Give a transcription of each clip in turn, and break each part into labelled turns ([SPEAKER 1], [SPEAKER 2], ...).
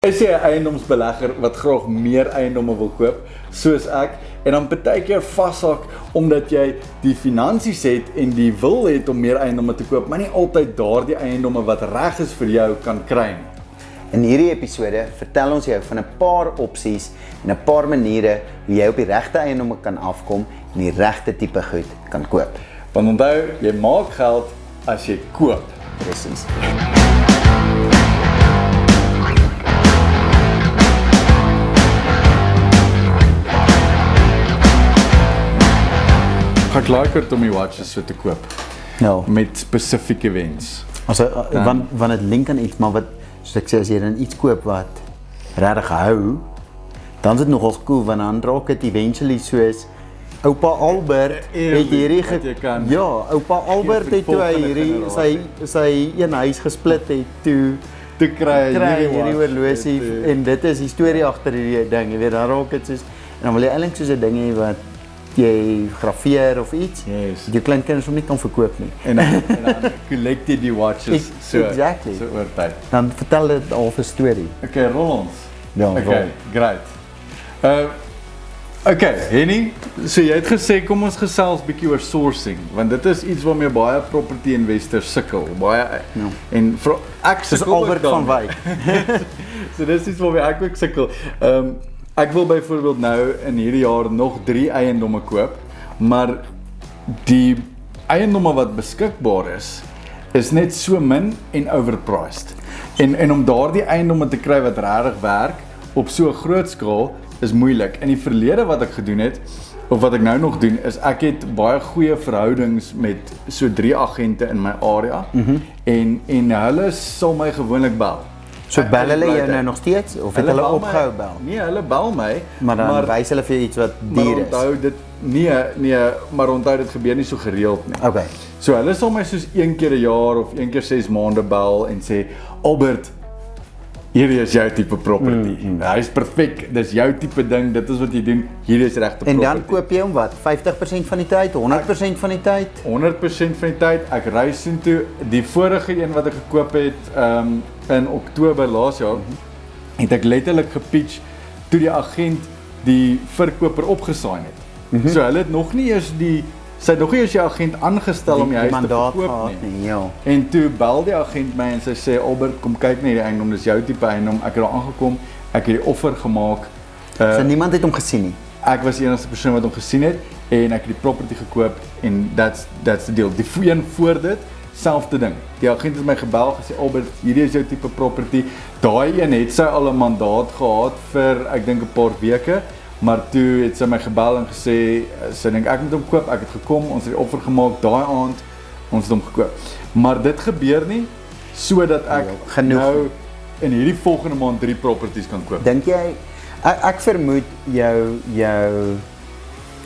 [SPEAKER 1] Is jy 'n eiendomsbelegger wat graag meer eiendomme wil koop, soos ek, en dan baie keer vashak omdat jy die finansies het en die wil het om meer eiendomme te koop, maar nie altyd daardie eiendomme wat reg is vir jou kan kry nie.
[SPEAKER 2] In hierdie episode vertel ons jou van 'n paar opsies en 'n paar maniere hoe jy op die regte eiendomme kan afkom en die regte tipe goed kan koop.
[SPEAKER 1] Want onthou, jy maak geld as jy koop.
[SPEAKER 2] Presies.
[SPEAKER 1] Ek like dit om die watches so te koop
[SPEAKER 2] Ja.
[SPEAKER 1] met spesifieke wens.
[SPEAKER 2] Also uh, want want dit link aan iets maar wat soos ek sê as jy dan iets koop wat regtig hou, dan is dit nogal cool want dan raak dit eventually soos Oupa Albert
[SPEAKER 1] Eerlik,
[SPEAKER 2] het hierdie
[SPEAKER 1] kan
[SPEAKER 2] Ja, oupa Albert het toe hy hierdie sy sy een huis gesplit het toe
[SPEAKER 1] Te kry
[SPEAKER 2] hierdie horlosie
[SPEAKER 1] eh,
[SPEAKER 2] en dit is die storie agter hierdie ding. Jy weet, dan raak dit soos en dan wil jy eintlik soos 'n ding hê wat jy grafeer of iets.
[SPEAKER 1] Yes.
[SPEAKER 2] Jou kleinkinders hom nie kan verkoop nie.
[SPEAKER 1] en dan, en dan collect jy die watches so
[SPEAKER 2] exactly.
[SPEAKER 1] so oor tyd.
[SPEAKER 2] Dan vertel dit al 'n storie.
[SPEAKER 1] Okay, rol ons.
[SPEAKER 2] Ja,
[SPEAKER 1] okay,
[SPEAKER 2] rol.
[SPEAKER 1] great. Uh Okay, Henny, so jy het gesê kom ons gesels bietjie oor sourcing, want dit is iets waarmee baie property investors sukkel, baie ja. en vir ek sukkel
[SPEAKER 2] Albert van. Wyk.
[SPEAKER 1] so dis iets waarmee ek ook sukkel. Ehm um, ek wil byvoorbeeld nou in hierdie jaar nog 3 eiendomme koop, maar die eiendomme wat beskikbaar is is net so min en overpriced. En en om daardie eiendomme te kry wat regtig werk op so 'n groot skaal is moeilik. In die verlede wat ek gedoen het of wat ek nou nog doen is ek het baie goeie verhoudings met so 3 agente in my area mm -hmm. en en hulle sal my gewoonlik bel.
[SPEAKER 2] So bel hulle jou nou nog steeds of het hulle
[SPEAKER 1] my-
[SPEAKER 2] opgehou bel?
[SPEAKER 1] Nee, hulle bel my,
[SPEAKER 2] Maar dan maar, wys hulle vir jou iets wat duur is.
[SPEAKER 1] onthou dit nee, nee, maar onthou dit gebeur nie so gereeld nie.
[SPEAKER 2] Okay.
[SPEAKER 1] So hulle sal my soos een keer 'n jaar of een keer 6 maande bel en sê Albert Hierdie is jou tipe property. Mm, mm. Hy's perfek. Dis jou tipe ding. Dit is wat jy doen. Hierdie is regte
[SPEAKER 2] En
[SPEAKER 1] property.
[SPEAKER 2] dan koop jy hom wat? 50% van die tyd, 100% van die tyd?
[SPEAKER 1] 100% van die tyd ek ry soontoe. Die vorige een wat ek gekoop het um in Oktober laas jaar het ek letterlik gepitch toe die agent die verkoper opgesaai het. Mm -hmm. So hulle het nog nie eers die sy het nog nie eers die agent aangestel om die huis te
[SPEAKER 2] mandaat
[SPEAKER 1] verkoop nie.
[SPEAKER 2] nie. Ja.
[SPEAKER 1] En toe bel die agent my en sy sê Albert, kom kyk net die eiendom, dis jou tipe eiendom. Ek het daar aangekom, ek het die offer gemaak. Uh,
[SPEAKER 2] So niemand het hom gesien nie.
[SPEAKER 1] ek was die enigste persoon wat hom gesien het en ek het die property gekoop en that's that's the deal. Die een voor dit selfde ding. Die agent het my gebel gesê Albert, hierdie is jou tipe property. Daai een het sy al 'n mandaat gehad vir ek dink 'n paar weke, maar toe het sy my gebel en gesê sy dink ek moet hom koop. Ek het gekom, ons het die offer gemaak daai aand. Ons het hom gekoop. Maar dit gebeur nie sodat ek
[SPEAKER 2] Ja, genoeg
[SPEAKER 1] nou in hierdie volgende maand drie properties kan koop.
[SPEAKER 2] Dink jy ek, ek vermoed jou jou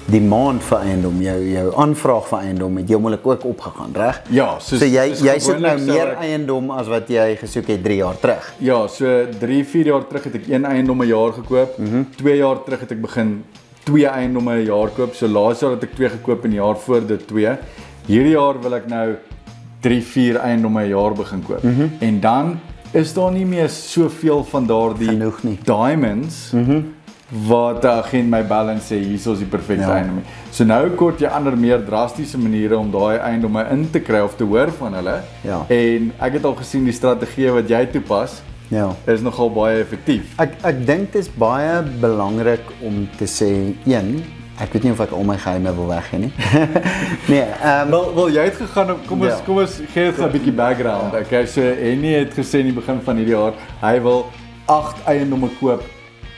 [SPEAKER 2] demand vir eiendom, jou jou aanvraag vir eiendom het heeltemal ook opgegaan, reg?
[SPEAKER 1] Ja, soos
[SPEAKER 2] So jy
[SPEAKER 1] soos
[SPEAKER 2] jy soek nou meer
[SPEAKER 1] ek-
[SPEAKER 2] eiendom as wat jy gesoek het 3 jaar terug.
[SPEAKER 1] Ja, so 3, 4 jaar terug het ek een eiendom 'n jaar gekoop. 2 mm -hmm. jaar terug het ek begin twee eiendomme 'n jaar koop. So laas jaar het ek 2 gekoop en die jaar voor dit 2. Hierdie jaar wil ek nou 3, 4 eiendomme 'n jaar begin koop. Mm -hmm. En dan is daar nie meer soveel van daardie
[SPEAKER 2] Genoeg nie.
[SPEAKER 1] diamonds mm -hmm. Wat die agent my bel en sê hier is die perfekte
[SPEAKER 2] Ja.
[SPEAKER 1] ja. eiendom. So nou kort jy ander meer drastiese maniere om daai eiendomme in te kry of te hoor van hulle.
[SPEAKER 2] Ja.
[SPEAKER 1] En ek het al gesien die strategie wat jy toepas
[SPEAKER 2] Ja.
[SPEAKER 1] is nogal baie effektief.
[SPEAKER 2] Ek ek dink dit is baie belangrik om te sê een, ek weet nie of ek al my geheime wil weggee nie. nee, ehm um,
[SPEAKER 1] Wel wel jy het gegaan op kom ons
[SPEAKER 2] Ja.
[SPEAKER 1] ja. kom ons gee dit 'n bietjie background. Okay, so Henny het gesê in die begin van hierdie jaar hy wil 8 eiendomme koop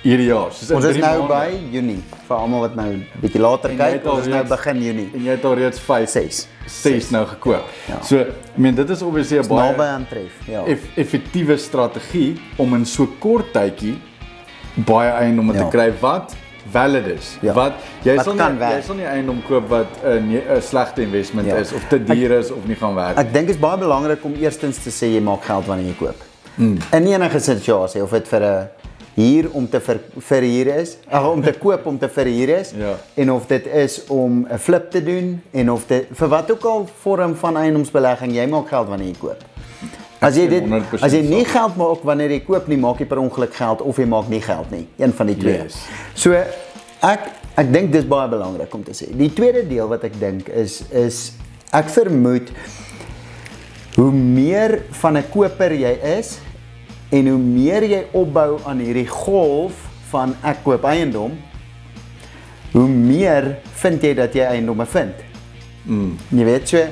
[SPEAKER 1] hierdie jaar. Soos
[SPEAKER 2] ons is nou
[SPEAKER 1] maande.
[SPEAKER 2] by Junie vir almal wat nou bietjie later
[SPEAKER 1] En
[SPEAKER 2] kyk, ons is nou
[SPEAKER 1] reeds-
[SPEAKER 2] begin Junie.
[SPEAKER 1] en jy het al reeds 5
[SPEAKER 2] Ses.
[SPEAKER 1] 6 nou gekoop.
[SPEAKER 2] Ja.
[SPEAKER 1] So, I mean dit is obviously 'n baie
[SPEAKER 2] Naby aan tref. Ja.
[SPEAKER 1] eff effektiewe strategie om in so kort tydjie baie eiendomme
[SPEAKER 2] Ja.
[SPEAKER 1] te kry wat valid is.
[SPEAKER 2] Ja.
[SPEAKER 1] Wat jy
[SPEAKER 2] Wat
[SPEAKER 1] sal nie
[SPEAKER 2] werk.
[SPEAKER 1] jy sal nie eiendom koop wat 'n ne- 'n slegte investment
[SPEAKER 2] Ja.
[SPEAKER 1] is of te duur is of nie gaan werk.
[SPEAKER 2] Ek dink dit is baie belangrik om eerstens te sê jy maak geld wanneer jy koop. Mm. In enige situasie of dit vir 'n huur om te ver, verhuur is, ag om te koop om te verhuur is
[SPEAKER 1] Ja.
[SPEAKER 2] en of dit is om 'n flip te doen en of dit vir wat ook al vorm van eiendomsbelegging jy maak geld wanneer jy koop. As jy dit
[SPEAKER 1] 100%
[SPEAKER 2] as jy nie geld maak wanneer jy koop nie, maak jy per ongeluk geld of jy maak nie geld nie. Een van die twee.
[SPEAKER 1] Yes.
[SPEAKER 2] So ek ek dink dis baie belangrik om te sê. Die tweede deel wat ek dink is is ek vermoed hoe meer van 'n koper jy is en hoe meer jy opbou aan hierdie golf van ek koop eiendom, hoe meer vind jy dat jy eiendomme vind.
[SPEAKER 1] Mm.
[SPEAKER 2] Jy weet so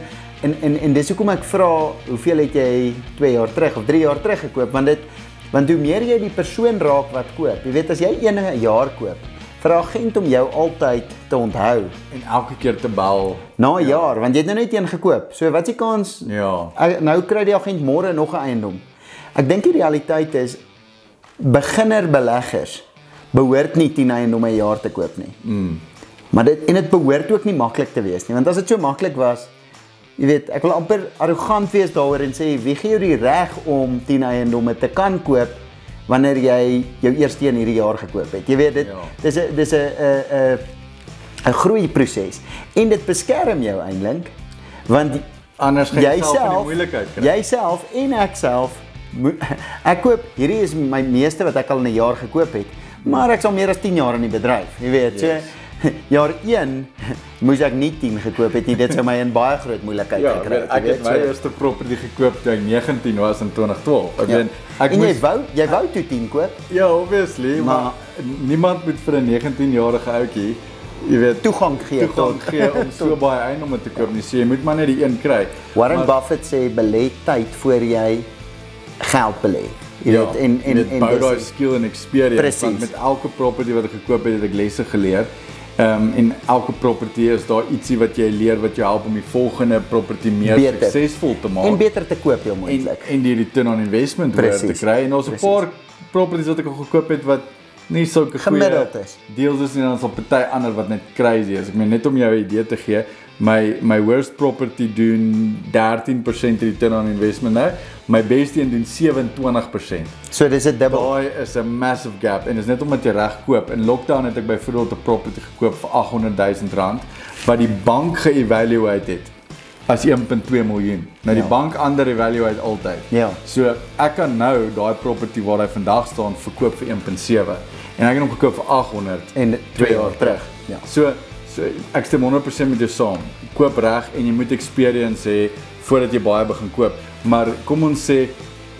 [SPEAKER 2] en en en dis hoekom ek vra hoeveel het jy 2 jaar terug of 3 jaar terug gekoop want dit want hoe meer jy die persoon raak wat koop. Jy weet as jy een 'n jaar koop, 'n agent om jou altyd te onthou
[SPEAKER 1] En elke keer te bel.
[SPEAKER 2] na 'n jaar want jy het nou net een gekoop. So wat is die kans
[SPEAKER 1] Ja.
[SPEAKER 2] Nou kry die agent môre nog 'n eiendom. Ek dink die realiteit is beginner beleggers behoort nie 10 eiendomme 'n jaar te koop nie.
[SPEAKER 1] Mm.
[SPEAKER 2] Maar dit en dit behoort ook nie maklik te wees nie, want as dit so maklik was, jy weet, ek wil amper arrogant wees daaroor en sê wie gee jou die reg om 10 eiendomme te kan koop wanneer jy jou eerste een hierdie jaar gekoop het. Jy weet dit
[SPEAKER 1] Ja.
[SPEAKER 2] dis 'n dis 'n 'n 'n 'n groeiproses en dit beskerm jou eintlik want
[SPEAKER 1] Anders gaan jy self in die moeilikheid kry.
[SPEAKER 2] jouself en ek self ek koop hierdie is my meeste wat ek al in 'n jaar gekoop het, maar ek is al meer as 10 jaar in die bedryf. Jy weet, so jaar 1 moes ek nie 10 gekoop het nie. Dit sou my in baie groot moeilikheid
[SPEAKER 1] Ja,
[SPEAKER 2] gekry
[SPEAKER 1] ek, ek het my
[SPEAKER 2] so.
[SPEAKER 1] eerste property gekoop toe ek 19 was in 2012. Ek
[SPEAKER 2] Ja.
[SPEAKER 1] weet ek
[SPEAKER 2] en jy
[SPEAKER 1] moes
[SPEAKER 2] wou jy wou toe 10 koop.
[SPEAKER 1] Ja, obviously, maar,
[SPEAKER 2] Maar-
[SPEAKER 1] niemand moet vir 'n 19-jarige ouetjie, jy weet,
[SPEAKER 2] Toegang gee
[SPEAKER 1] toegang
[SPEAKER 2] tot-
[SPEAKER 1] gee om so baie eiendomme te koop nie. So jy moet maar net die een kry.
[SPEAKER 2] Warren
[SPEAKER 1] maar,
[SPEAKER 2] Buffett sê belê tyd voor jy geld belê. Jy
[SPEAKER 1] Ja,
[SPEAKER 2] weet en en
[SPEAKER 1] dit
[SPEAKER 2] en
[SPEAKER 1] bou daai skill en experience
[SPEAKER 2] Precies.
[SPEAKER 1] want met elke property wat ek gekoop het, het ek lesse geleer. Ehm um, en elke property is daar ietsie wat jy leer wat jou help om die volgende property meer suksesvol te maak.
[SPEAKER 2] en beter te koop heel
[SPEAKER 1] en
[SPEAKER 2] moontlik.
[SPEAKER 1] en die return on investment hoër te
[SPEAKER 2] Precies.
[SPEAKER 1] kry en daar's 'n
[SPEAKER 2] Precies.
[SPEAKER 1] paar properties wat ek al gekoop het wat nie sulke goeie
[SPEAKER 2] Gemiddeld is.
[SPEAKER 1] deals is nie dan sal party ander wat net crazy is. Ek meen net om jou 'n idee te gee, my my worst property doen 13% return on investment nou. My beste een doen 27%.
[SPEAKER 2] So dis 'n dubbel.
[SPEAKER 1] Daai is 'n massive gap en dis net omdat jy reg koop. In lockdown het ek byvoorbeeld 'n property gekoop vir 800 000 rand wat die bank ge-evaluate het as 1.2 miljoen. Nou die
[SPEAKER 2] Ja.
[SPEAKER 1] bank under evaluate altyd.
[SPEAKER 2] Ja.
[SPEAKER 1] So ek kan nou daai property waar hy vandag staan verkoop vir 1.7 en ek het hom gekoop vir 800
[SPEAKER 2] En
[SPEAKER 1] 2 jaar terug.
[SPEAKER 2] Ja.
[SPEAKER 1] So so ek stem 100% met jou saam. Koop reg en jy moet experience hê voordat jy baie begin koop. Maar kom ons sê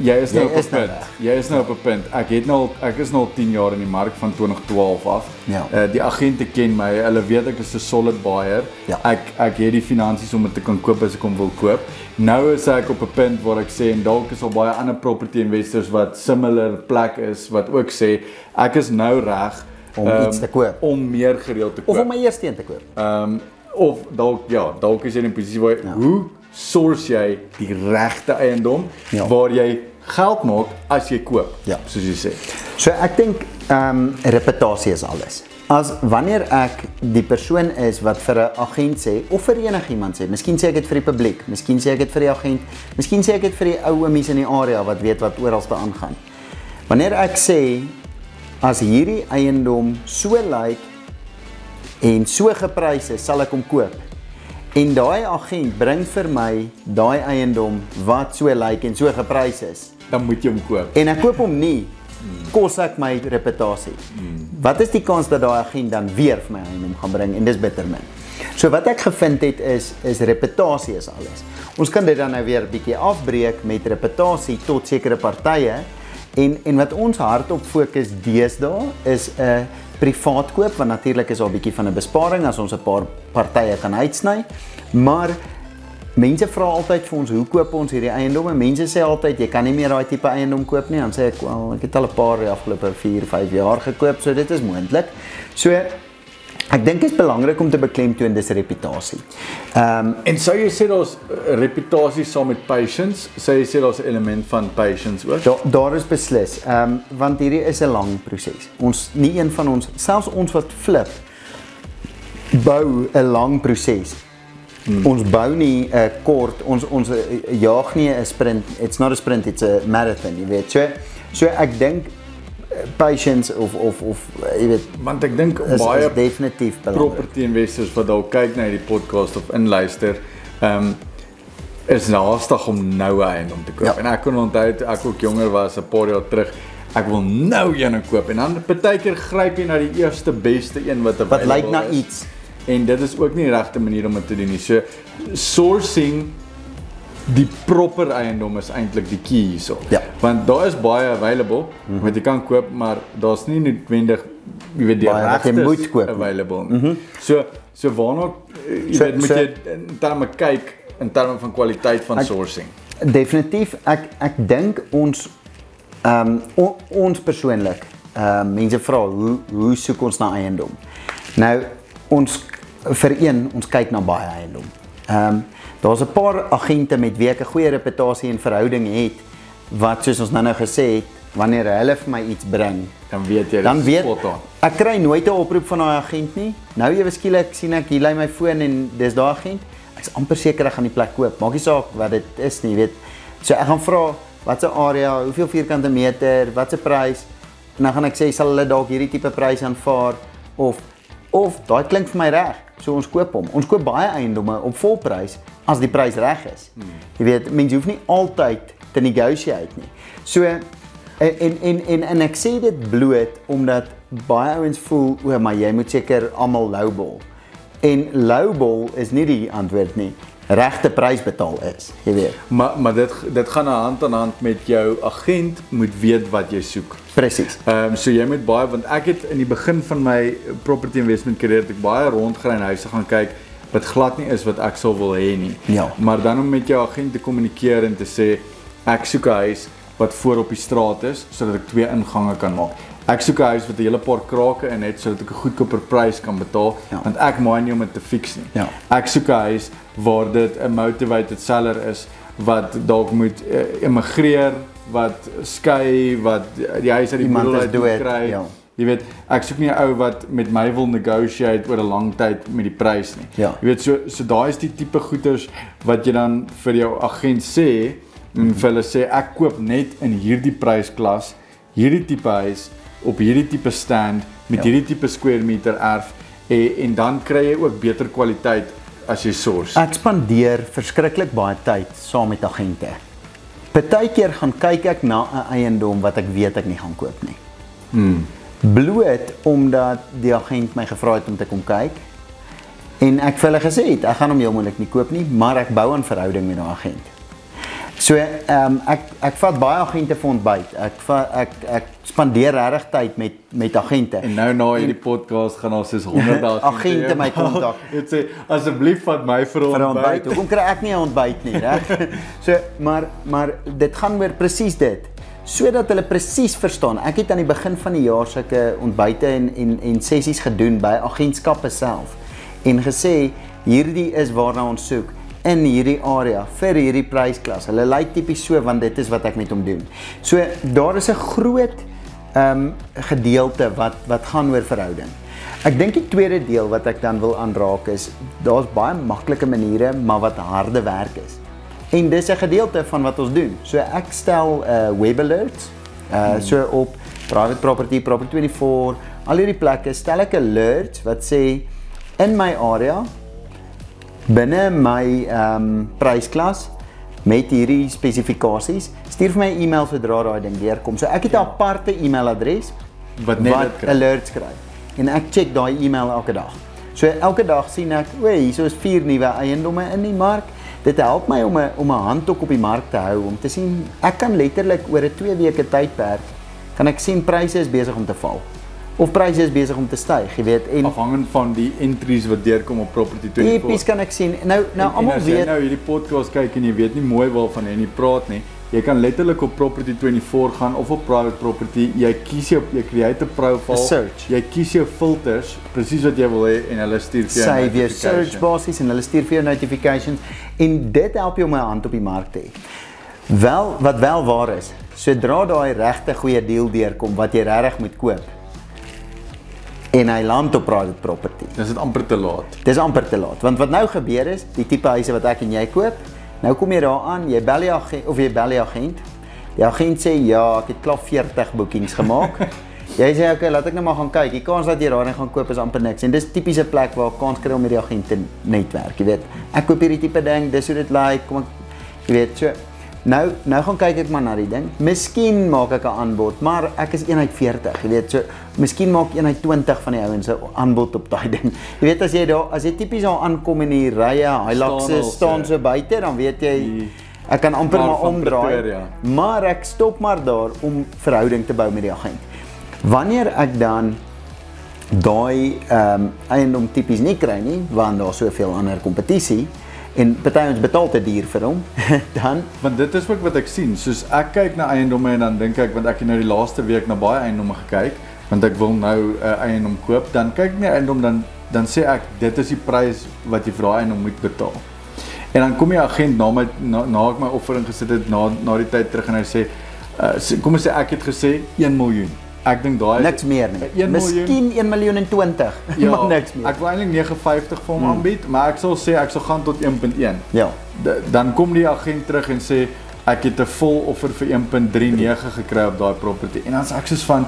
[SPEAKER 1] jy is nou
[SPEAKER 2] Jy
[SPEAKER 1] op 'n
[SPEAKER 2] nou
[SPEAKER 1] punt.
[SPEAKER 2] reg.
[SPEAKER 1] Jy is nou op 'n punt. Ek het nou al ek is nou al 10 jaar in die mark van 2012 af.
[SPEAKER 2] Ja.
[SPEAKER 1] Uh, die agente ken my. Hulle weet ek is 'n solid buyer.
[SPEAKER 2] Ja.
[SPEAKER 1] Ek ek het die finansies om dit te kan koop as ek hom wil koop. Nou is ek op 'n punt waar ek sê en dalk is al baie ander property investors wat similar plek is wat ook sê ek is nou reg
[SPEAKER 2] Om
[SPEAKER 1] ehm,
[SPEAKER 2] iets te koop.
[SPEAKER 1] om meer gereeld te koop.
[SPEAKER 2] Of om my eerste een te koop.
[SPEAKER 1] Ehm um, of dalk ja, dalk is jy in 'n posisie waar ja. hoe source jy die regte eiendom
[SPEAKER 2] Ja.
[SPEAKER 1] waar jy geld maak as jy koop.
[SPEAKER 2] Ja.
[SPEAKER 1] soos jy sê.
[SPEAKER 2] So ek dink ehm um, reputasie is alles. As wanneer ek die persoon is wat vir 'n agent sê of vir enigiemand sê, miskien sê ek dit vir die publiek, miskien sê ek dit vir die agent, miskien sê ek dit vir die ou oumies in die area wat weet wat oralste aangaan. Wanneer ek sê as hierdie eiendom so lyk en so geprys is, sal ek hom koop. En daai agent bring vir my daai eiendom wat so lyk en so geprys is
[SPEAKER 1] Dan moet jy hom koop.
[SPEAKER 2] en ek koop hom nie, kos ek my reputasie. Wat is die kans dat daai agent dan weer vir my eiendom gaan bring en dis bitter min. So wat ek gevind het is is reputasie is alles. Ons kan dit dan nou weer 'n bietjie afbreek met reputasie tot sekere partye en en wat ons hardop fokus deesdae is 'n privaat koop want natuurlik is daar 'n bietjie van 'n besparing as ons 'n paar partye kan uitsny. Maar Mense vra altyd vir ons hoe koop ons hierdie eiendomme? Mense sê altyd jy kan nie meer daai tipe eiendom koop nie. Dan sê ek wel ek het al 'n paar die afgelope 4, 5 jaar gekoop, so dit is moontlik. So ek dink dit is belangrik om te beklemtoon dis reputasie. Ehm um,
[SPEAKER 1] En sou jy sê daar's 'n reputasie saam met patience? Sou jy sê daar's 'n element van patience ook?
[SPEAKER 2] daar daar is beslis. Ehm um, want hierdie is 'n lang proses. Ons nie een van ons, selfs ons wat flip bou 'n lang proses. Hmm. Ons bou nie 'n uh, kort ons ons uh, jaag nie 'n sprint. It's not a sprint, it's a marathon, jy weet. So so ek dink patience of of of jy weet
[SPEAKER 1] Want ek dink baie
[SPEAKER 2] is definitief belangrik.
[SPEAKER 1] property investors wat dalk kyk na hierdie podcast of inluister, ehm um, is naastig om nou 'n eiendom te koop.
[SPEAKER 2] Ja.
[SPEAKER 1] En ek kon onthou ek ook jonger was 'n paar jaar terug, ek wil nou een koop en dan partykeer gryp jy na die eerste beste een wat
[SPEAKER 2] Wat lyk na
[SPEAKER 1] is.
[SPEAKER 2] iets.
[SPEAKER 1] En dit is ook nie die regte manier om dit te doen nie. So sourcing die proper eiendom is eintlik die key hierso.
[SPEAKER 2] Ja.
[SPEAKER 1] Want daar is baie available mm -hmm. wat jy kan koop, maar daar's nie noodwendig jy weet die
[SPEAKER 2] wat jy
[SPEAKER 1] regte
[SPEAKER 2] moet koop nie.
[SPEAKER 1] available. Mm -hmm. So so waarna jy
[SPEAKER 2] So-
[SPEAKER 1] weet moet
[SPEAKER 2] so-
[SPEAKER 1] jy in terme kyk in terme van kwaliteit van
[SPEAKER 2] Ek-
[SPEAKER 1] sourcing.
[SPEAKER 2] Definitief ek ek dink ons ehm um, on, ons persoonlik ehm um, mense vra hoe hoe soek ons na eiendom. Nou ons vir een ons kyk na baie eiendom. Ehm um, daar's 'n paar agente met wie ek 'n goeie reputasie en verhouding het wat soos ons nou-nou gesê het wanneer hulle vir my iets bring
[SPEAKER 1] Dan weet jy
[SPEAKER 2] dan weet ek kry nooit 'n oproep van daai agent nie. Nou ewe skielik sien ek hier lê my foon en dis daai agent. Ek's amper seker ek gaan die plek koop. Maak nie saak wat dit is nie, weet. So ek gaan vra watse area, hoeveel vierkante meter, watse prys en dan gaan ek sê sal hulle dalk hierdie tipe prys aanvaar of of daai klink vir my reg. So ons koop hom. Ons koop baie eiendomme op volprys as die prys reg is. Hmm. Jy weet, mense hoef nie altyd te negotiate nie. So en en en en, ek sê dit bloot omdat baie ouens voel o, maar jy moet seker almal lowball. En lowball is nie die antwoord nie. Regte prys betaal is, jy weet.
[SPEAKER 1] Maar maar dit dit gaan hand aan hand met jou agent moet weet wat jy soek.
[SPEAKER 2] Presies.
[SPEAKER 1] Ehm um, so jy moet baie want ek het in die begin van my property investment het ek baie rondgery en huise gaan kyk wat glad nie is wat ek sou wil hê nie.
[SPEAKER 2] Ja.
[SPEAKER 1] Maar dan om met jou agent te kommunikeer en te sê ek soek 'n huis wat voor op die straat is sodat ek twee ingange kan maak. Ek soek 'n huis wat 'n hele paar krake in het sodat ek 'n goedkoper prys kan betaal
[SPEAKER 2] Ja.
[SPEAKER 1] want ek maak nie om dit te fix nie.
[SPEAKER 2] Ja.
[SPEAKER 1] Ek soek 'n huis waar dit 'n motivated seller is wat dalk moet uh, immigreer, wat skei, wat die huis uit die boedel uit kry.
[SPEAKER 2] ja.
[SPEAKER 1] Jy weet, ek soek nie 'n ou wat met my wil negotiate oor 'n lang tyd met die prys nie.
[SPEAKER 2] Ja.
[SPEAKER 1] Jy weet so so daai is die tipe goeders wat jy dan vir jou agent sê en vir hulle sê ek koop net in hierdie prysklas, hierdie tipe huis op hierdie tipe stand met
[SPEAKER 2] Ja.
[SPEAKER 1] hierdie tipe square meter erf en, en dan kry jy ook beter kwaliteit as jy source.
[SPEAKER 2] Ek spandeer verskriklik baie tyd saam met agente. Partykeer gaan kyk ek na 'n eiendom wat ek weet ek nie gaan koop nie.
[SPEAKER 1] Hmm.
[SPEAKER 2] Bloot omdat die agent my gevra het om te kom kyk en ek vir hulle gesê het ek gaan hom heel moontlik nie koop nie, maar ek bou 'n verhouding met daai agent. So ehm um, ek ek vat baie agente vir ontbyt. Ek va, ek ek spandeer regtig tyd met met agente.
[SPEAKER 1] En nou na hierdie podcast gaan ons soos honderde
[SPEAKER 2] Agente my kontak.
[SPEAKER 1] Dit sê asseblief vat my vir 'n
[SPEAKER 2] vir ontbyt.
[SPEAKER 1] ontbyt.
[SPEAKER 2] Hoekom kry ek nie 'n ontbyt nie, reg? so, maar maar dit gaan oor presies dit. Sodat hulle presies verstaan. Ek het aan die begin van die jaar sulke ontbyte en en en sessies gedoen by agentskappe self en gesê hierdie is waarna ons soek in hierdie area vir hierdie prysklas. Hulle lyk tipies so want dit is wat ek met hom doen. So daar is 'n groot ehm um, gedeelte wat wat gaan oor verhouding. Ek dink die tweede deel wat ek dan wil aanraak is daar's baie maklike maniere maar wat harde werk is. En dis 'n gedeelte van wat ons doen. So ek stel uh web alerts uh so op private property, property 24, al hierdie plekke stel ek alerts wat sê in my area binne my ehm um, prysklas met hierdie spesifikasies, stuur vir my 'n e-mail sodra daai ding deurkom. So ek het 'n aparte e-mailadres
[SPEAKER 1] Wat net
[SPEAKER 2] wat
[SPEAKER 1] kry.
[SPEAKER 2] alerts kry. En ek check daai e-mail elke dag. So elke dag sien ek, o, hier is vier nuwe eiendomme in die mark. Dit help my om 'n om 'n handtok op die mark te hou om te sien ek kan letterlik oor 'n 2 weke tydperk kan ek sien pryse is besig om te val of pryse is besig om te styg, jy weet. En
[SPEAKER 1] afhangend van die entries wat deurkom op property 24.
[SPEAKER 2] tipies kan ek sien. Nou nou almal
[SPEAKER 1] as jy
[SPEAKER 2] weet
[SPEAKER 1] nou hierdie podcast kyk en jy weet nie mooi waarvan jy nie praat nie. Jy kan letterlik op property 24 gaan of op private property. Jy kies jou jy create 'n profile.
[SPEAKER 2] Search.
[SPEAKER 1] Jy kies jou filters presies wat jy wil hê en hulle stuur vir jou.
[SPEAKER 2] save jou search basies en hulle stuur vir jou notifications en dit help jou om 'n hand op die mark te hê. Wel wat wel waar is, sodra daai regte goeie deal deurkom wat jy regtig moet koop en hy land op private property.
[SPEAKER 1] Dis dit amper te laat.
[SPEAKER 2] Dis amper te laat want wat nou gebeur is, die tipe huise wat ek en jy koop, nou kom jy daaraan, jy bel die agent of jy bel die agent. Die agent sê ja, ek het klaar 40 boekings gemaak. jy sê okay, laat ek nou maar gaan kyk. Die kans dat jy daarin gaan koop is amper niks. En dis tipiese plek waar kans kry om met die agent te netwerk, jy weet. Ek koop hierdie tipe ding, dis hoe dit lyk. Kom ek Jy weet, so nou nou gaan kyk ek maar na die ding. Miskien maak ek 'n aanbod, maar ek is eenheid 40, jy weet, so miskien maak eenheid 20 van die ouens 'n aanbod op daai ding. Jy weet as jy daar as jy tipies daar aankom in die rye Hiluxe
[SPEAKER 1] Staan
[SPEAKER 2] staan
[SPEAKER 1] so.
[SPEAKER 2] buite, dan weet jy
[SPEAKER 1] Die
[SPEAKER 2] ek kan amper maar
[SPEAKER 1] van
[SPEAKER 2] omdraai.
[SPEAKER 1] Pretoria.
[SPEAKER 2] Maar ek stop maar daar om verhouding te bou met die agent. Wanneer ek dan daai ehm um, eiendom tipies nie kry nie, want daar's soveel ander kompetisie en party ons betaal te duur vir hom, dan
[SPEAKER 1] Want dit is ook wat ek sien. Soos ek kyk na eiendomme en dan dink ek want ek het nou die laaste week na baie eiendomme gekyk want ek wil nou 'n eiendom koop, dan kyk ek die eiendom dan dan sê ek dit is die prys wat jy vir daai eiendom moet betaal. En dan kom die agent na my na, na ek my offering gesit het na na die tyd terug en hy sê uh, kom ons sê ek het gesê 1 miljoen. Ek dink daai
[SPEAKER 2] niks meer nie.
[SPEAKER 1] 1 miljoen.
[SPEAKER 2] Miskien 1 miljoen en 20,
[SPEAKER 1] Ja,
[SPEAKER 2] maar niks meer.
[SPEAKER 1] Ek wil eintlik 59 vir hom hmm. aanbied, maar ek sal sê ek sal gaan tot 1.1.
[SPEAKER 2] ja.
[SPEAKER 1] D- dan kom die agent terug en sê ek het 'n vol offer vir 1.39 gekry op daai property. En dan sê ek soos van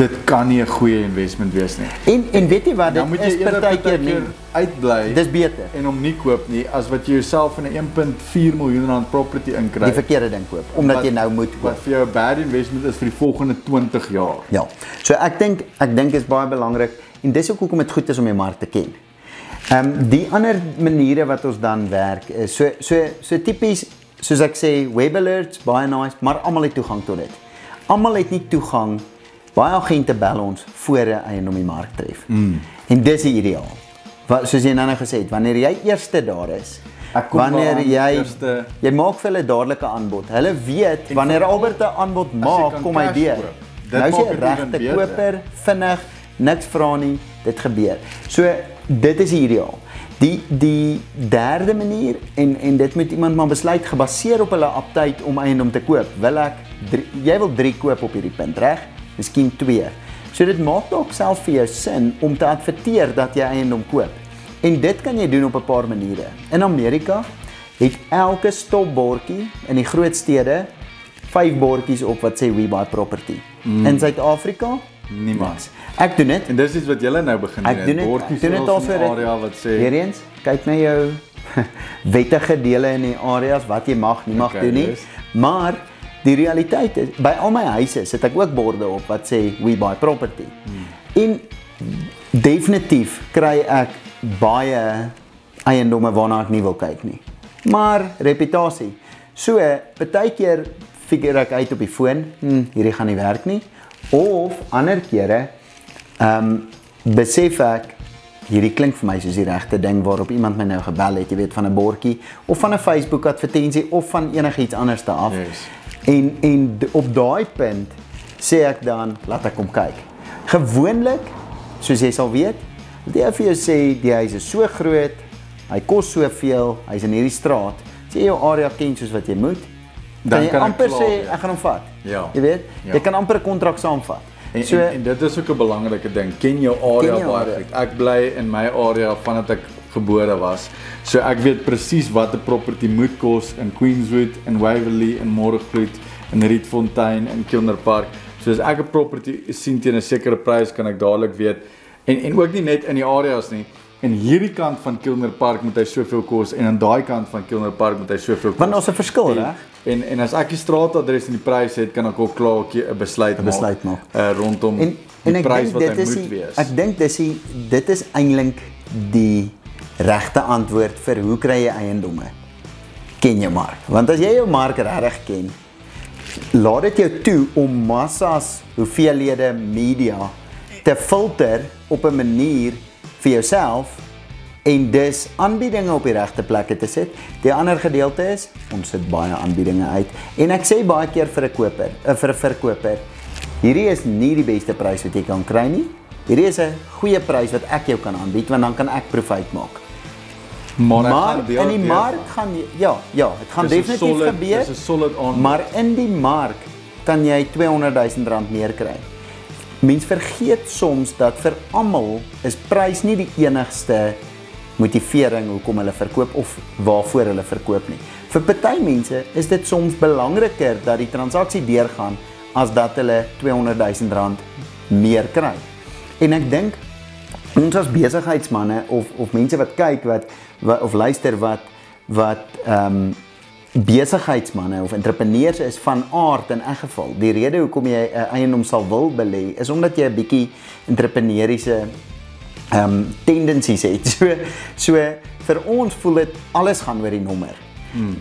[SPEAKER 1] dit kan nie 'n goeie investment wees nie.
[SPEAKER 2] En en weet jy wat, dit
[SPEAKER 1] moet jy
[SPEAKER 2] is partykeer nie.
[SPEAKER 1] uitbly
[SPEAKER 2] Dis beter.
[SPEAKER 1] en hom nie koop nie as wat jy jouself in 'n 1.4 miljoen rand property
[SPEAKER 2] Die
[SPEAKER 1] inkry.
[SPEAKER 2] verkeerde ding koop omdat
[SPEAKER 1] Wat-
[SPEAKER 2] jy nou moet koop.
[SPEAKER 1] Wat vir jou 'n bad investment is vir die volgende 20 jaar.
[SPEAKER 2] Ja. So ek dink ek dink is baie belangrik en dis ook hoekom dit goed is om die mark te ken. Ehm um, die ander maniere wat ons dan werk is so so so tipies soos ek sê web alerts baie nice, maar almal het toegang tot dit. Almal het nie toegang. Baie agente bel ons voor 'n eiendom die mark tref. Mm. En dis die ideaal. Wat soos jy nou nou gesê het, wanneer jy eerste daar is, wanneer jy
[SPEAKER 1] eerste-
[SPEAKER 2] jy maak vir hulle dadelik 'n aanbod. Hulle weet wanneer
[SPEAKER 1] veral
[SPEAKER 2] Albert 'n aanbod maak, kom hy deur. Nou is jy regte koper, vinnig, niks vra nie, dit gebeur. So dit is die ideaal. Die die derde manier en en dit moet iemand maar besluit gebaseer op hulle aptyd om eiendom te koop. Wil ek drie, jy wil 3 koop op hierdie punt, reg? Miskien 2. So dit maak dalk self vir jou sin om te adverteer dat jy eiendom koop. En dit kan jy doen op 'n paar maniere. In Amerika het elke stopbordjie in die groot stede vyf bordjies op wat sê we buy property. Mm. In Suid-Afrika
[SPEAKER 1] Niemand.
[SPEAKER 2] Ek doen dit.
[SPEAKER 1] En dis iets wat julle nou begin
[SPEAKER 2] Ek doen dit. Ek doen dit al vir
[SPEAKER 1] die area wat sê
[SPEAKER 2] Weer eens, kyk na jou wettige dele in die areas wat jy mag, nie mag
[SPEAKER 1] Okay,
[SPEAKER 2] doen nie.
[SPEAKER 1] yes.
[SPEAKER 2] Maar die realiteit is by al my huise sit ek ook borde op wat sê we buy property.
[SPEAKER 1] Hmm.
[SPEAKER 2] En definitief kry ek baie eiendomme waarna ek nie wil kyk nie. Maar reputasie. So, baie keer figure ek uit op die foon, hm, hierdie gaan nie werk nie. Of ander kere ehm um, besef ek hierdie klink vir my soos die regte ding waarop iemand my nou gebel het, jy weet van 'n bordjie of van 'n Facebook advertensie of van enigiets anders te af.
[SPEAKER 1] Yes.
[SPEAKER 2] En en op daai punt sê ek dan laat ek kom kyk. Gewoonlik, soos jy sal weet, wil jy vir jou sê die huis is so groot, hy kos soveel, hy's in hierdie straat. As jy jou area ken soos wat jy moet,
[SPEAKER 1] Dan
[SPEAKER 2] jy
[SPEAKER 1] kan ek
[SPEAKER 2] amper
[SPEAKER 1] klaar
[SPEAKER 2] sê
[SPEAKER 1] wees.
[SPEAKER 2] ek gaan hom vat.
[SPEAKER 1] Ja.
[SPEAKER 2] Jy weet,
[SPEAKER 1] Ja.
[SPEAKER 2] jy kan amper 'n kontrak saamvat.
[SPEAKER 1] En,
[SPEAKER 2] so
[SPEAKER 1] en, en dit is ook 'n belangrike ding. Ken jou area baie goed. Ek bly in my area vandat ek gebore was. So ek weet presies wat 'n property moet kos in Queenswood, in Waverley, in Moorgevliet, in Rietfontein, in Kilner Park. So as ek 'n property sien teen 'n sekere prys, kan ek dadelik weet en en ook nie net in die areas nie. En hierdie kant van Kilner Park moet hy soveel kos en aan daai kant van Kilner Park moet hy soveel kos.
[SPEAKER 2] Want daar's 'n verskil, reg?
[SPEAKER 1] En en as ek die straatadres en die prys het, kan ek ook klaar 'n besluit maak.
[SPEAKER 2] besluit maak.
[SPEAKER 1] Uh, rondom
[SPEAKER 2] En
[SPEAKER 1] die
[SPEAKER 2] en
[SPEAKER 1] prys wat hy moet
[SPEAKER 2] die,
[SPEAKER 1] wees.
[SPEAKER 2] ek dink dis die dit is eintlik die regte antwoord vir hoe kry jy eiendomme. Ken jou mark. Want as jy jou mark regtig ken, laat dit jou toe om massas hoeveelhede media te filter op 'n manier vir jouself en dus aanbiedinge op die regte plekke te sit. Die ander gedeelte is ons sit baie aanbiedinge uit en ek sê baie keer vir 'n koper, uh, vir 'n verkoper, hierdie is nie die beste prys wat jy kan kry nie. Hierdie is 'n goeie prys wat ek jou kan aanbied want dan kan ek profijt maak.
[SPEAKER 1] Maar
[SPEAKER 2] Maar in die mark gaan jy- ja, ja, dit gaan definitief
[SPEAKER 1] solid-
[SPEAKER 2] gebeur.
[SPEAKER 1] Dis 'n solid aan.
[SPEAKER 2] Maar in die mark kan jy 200 000 rand meer kry. Mens vergeet soms dat vir almal is prys nie die enigste motivering hoekom hulle verkoop of waarvoor hulle verkoop nie. Vir party mense is dit soms belangriker dat die transaksie deurgaan as dat hulle 200 000 rand meer kry. En ek dink ons as besigheidsmense of of mense wat kyk wat, wat of luister wat wat ehm um, besigheidsmense of entrepreneurs is van aard in elk geval. Die rede hoekom jy 'n eiendom sal wil belê is omdat jy 'n bietjie entrepreneuriese ehm um, tendensies het. So so vir ons voel dit alles gaan oor die nommer. Hmm.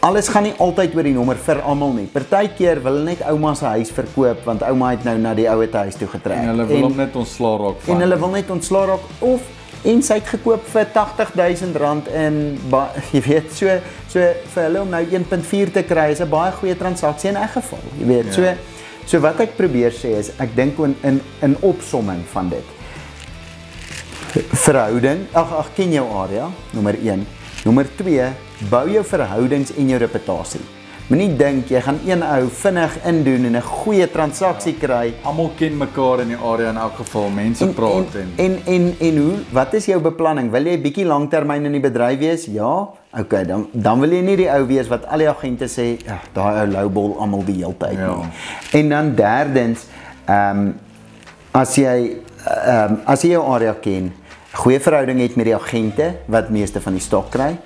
[SPEAKER 2] Alles gaan nie altyd oor die nommer vir almal nie. Partykeer wil net ouma se huis verkoop want ouma het nou na die ouete huis toe getrek.
[SPEAKER 1] En hulle wil hom net ontslaa raak van.
[SPEAKER 2] En hulle wil net ontslaa raak of en sy het gekoop vir R80000 in jy weet so so vir hulle om nou 1.4 te kry is 'n baie goeie transaksie in 'n geval. Jy weet, ja. so so wat ek probeer sê is ek dink in in in opsomming van dit verhouding, ag ag ken jou area, nommer 1. Nommer 2, bou jou verhoudings en jou reputasie. Moenie dink jy gaan een ou vinnig indoen en 'n goeie transaksie kry.
[SPEAKER 1] Almal ken mekaar in die area in elk geval. Mense en, praat
[SPEAKER 2] en en en en, en hoe wat is jou beplanning? Wil jy bietjie lanktermyn in die bedryf wees? Ja. OK, dan dan wil jy nie die ou wees wat al die agente sê, ja, daai ou lowball almal die hele tyd ja. nie. En dan derdens, ehm um, as jy ehm um, as jy jou area ken, goeie verhouding het met die agente wat meeste van die stok kry.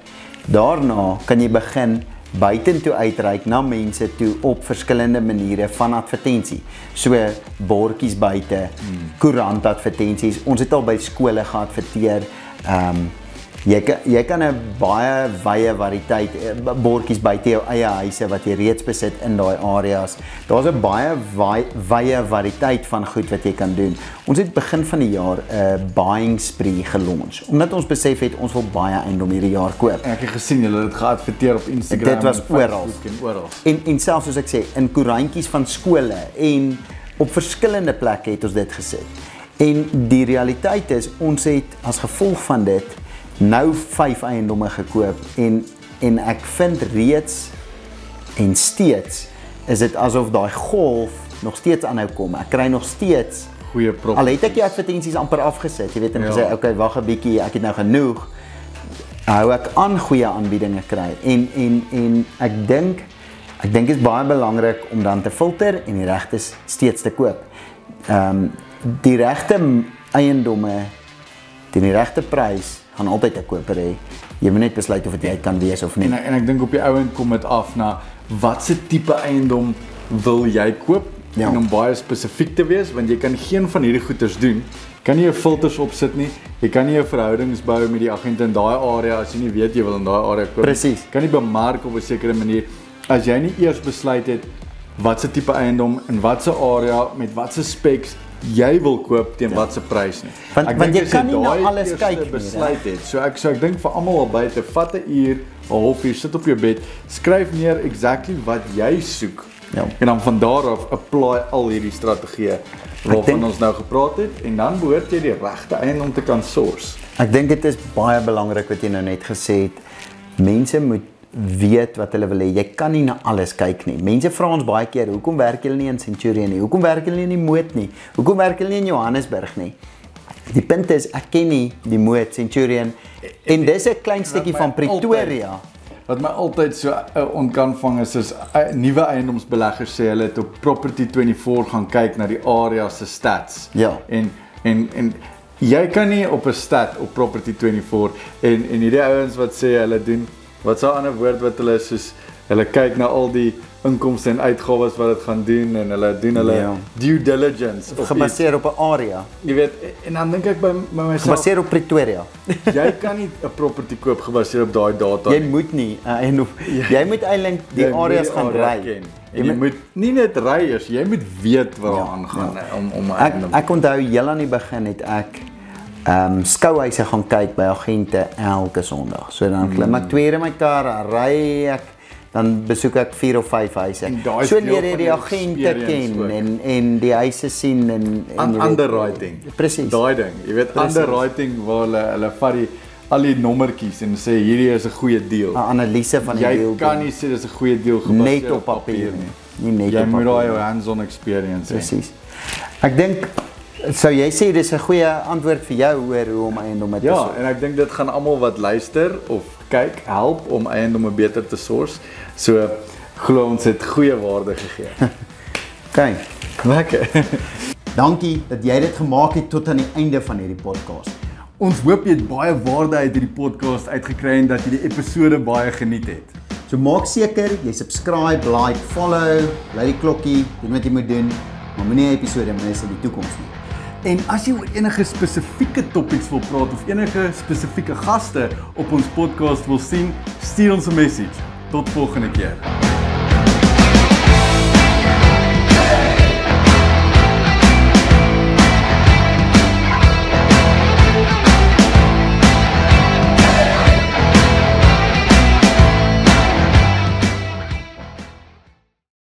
[SPEAKER 2] Daarna kan jy begin buitentoe uitreik na mense toe op verskillende maniere van advertensie. So bordjies buite, hmm. koerant advertensies. Ons het al by skole geadverteer. Ehm um, Jy kan jy kan 'n baie wye variëteit eh, bordjies buite jou eie huise wat jy reeds besit in daai areas. Daar's 'n baie wye variëteit van goed wat jy kan doen. Ons het begin van die jaar 'n uh, buying spree gelons omdat ons besef het ons wil baie eiendom hierdie jaar koop.
[SPEAKER 1] Ek het gesien julle het dit geadverteer op Instagram.
[SPEAKER 2] Dit was oral en oral. En en selfs soos ek sê in koerantjies van skole en op verskillende plekke het ons dit gesit. En die realiteit is ons het as gevolg van dit nou 5 eiendomme gekoop en en ek vind reeds en steeds is dit asof daai golf nog steeds aanhou kom. Ek kry nog steeds
[SPEAKER 1] goeie profies.
[SPEAKER 2] Al het ek die advertensies amper afgesit, jy weet en ja. gesê okay, wag 'n bietjie, ek het nou genoeg. Hou ek aan goeie aanbiedinge kry en en en ek dink ek dink dit is baie belangrik om dan te filter en die regte steeds te koop. Ehm um, die regte eiendomme teen die regte prys gaan altyd 'n koper hê. Jy moet net besluit of dit jy kan wees of nie.
[SPEAKER 1] En en ek dink op die ou end kom dit af na watse tipe eiendom wil jy koop ja. en om baie spesifiek te wees want jy kan geen van hierdie goeders doen. Kan nie jou filters opsit nie. Jy kan nie jou verhoudings bou met die agente in daai area as jy nie weet jy wil in daai area koop.
[SPEAKER 2] Presies.
[SPEAKER 1] Kan nie bemark op 'n sekere manier as jy nie eers besluit het watse tipe eiendom in watse area met watse specs jy wil koop teen ja. watse prys nie.
[SPEAKER 2] Want, ek want jy kan nie na alles kyk nie.
[SPEAKER 1] Besluit het. So ek so ek dink vir almal al buite, vat 'n uur, 'n halfuur, sit op jou bed, skryf neer exactly wat jy soek. Ja. En dan van daar af apply al hierdie strategieë waarvan denk, ons nou gepraat het en dan behoort jy die regte eiendom te kan source.
[SPEAKER 2] Ek dink dit is baie belangrik wat jy nou net gesê het. Mense moet weet wat hulle wil hê. Jy kan nie na alles kyk nie. Mense vra ons baie keer, hoekom werk julle nie in Centurion nie? Hoekom werk julle nie in die Moot nie? Hoekom werk julle nie in Johannesburg nie? Die punt is ek ken nie die Moot Centurion en dis 'n klein stukkie van Pretoria.
[SPEAKER 1] Wat my altyd so uh, onkan vang is is uh, nuwe eiendomsbeleggers sê hulle het op Property 24 gaan kyk na die area se stats.
[SPEAKER 2] Ja.
[SPEAKER 1] En en en jy kan nie op 'n stat op Property 24 en en hierdie ouens wat sê hulle doen Wat sou 'n ander woord wat hulle soos hulle kyk na al die inkomste en uitgawes wat dit gaan doen en hulle doen hulle ja. due diligence
[SPEAKER 2] gebaseer op 'n area.
[SPEAKER 1] Jy weet en dan dink ek by, by myself
[SPEAKER 2] gebaseer op Pretoria.
[SPEAKER 1] jy kan nie 'n property koop gebaseer op daai data
[SPEAKER 2] nie. Jy moet nie uh, en of, jy, jy moet eintlik die areas gaan ry.
[SPEAKER 1] Jy, jy moet nie net ry eers, jy moet weet wat daar ja, aangaan ja. om om
[SPEAKER 2] ek, ek onthou heel aan die begin het ek ehm um, skouhuise gaan kyk by agente elke Sondag. So dan klim ek twee in my kar, ry ek dan besoek ek 4 of 5 huise. So leer jy die agente ken ook. en en die huise sien en
[SPEAKER 1] en underwriting.
[SPEAKER 2] Presies.
[SPEAKER 1] Daai ding. Jy weet Precies. underwriting waar hulle hulle vat die al die nommertjies en sê hierdie is 'n goeie deal.
[SPEAKER 2] 'n Analise van die
[SPEAKER 1] jy
[SPEAKER 2] deal.
[SPEAKER 1] Jy kan nie sê dis 'n goeie deal
[SPEAKER 2] gebaseer net op papier nie. Nie net
[SPEAKER 1] jy op papier. Jy moet daai hands-on experience
[SPEAKER 2] hê. Presies. Ek dink Sou jy sê dis 'n goeie antwoord vir jou oor hoe om eiendomme te
[SPEAKER 1] Ja, source? en ek dink dit gaan almal wat luister of kyk help om eiendomme beter te source. So glo ons het goeie waarde gegee.
[SPEAKER 2] OK.
[SPEAKER 1] Lekker.
[SPEAKER 2] Dankie dat jy dit gemaak het tot aan die einde van hierdie podcast.
[SPEAKER 1] Ons hoop jy het baie waarde uit hierdie podcast uitgekry en dat jy die episode baie geniet het.
[SPEAKER 2] So maak seker jy subscribe, like, follow, lei die klokkie, doen wat jy moet doen, maar moenie 'n episode mis in die toekoms nie.
[SPEAKER 1] En as jy oor enige spesifieke topics wil praat of enige spesifieke gaste op ons podcast wil sien, stuur ons 'n message. Tot volgende keer.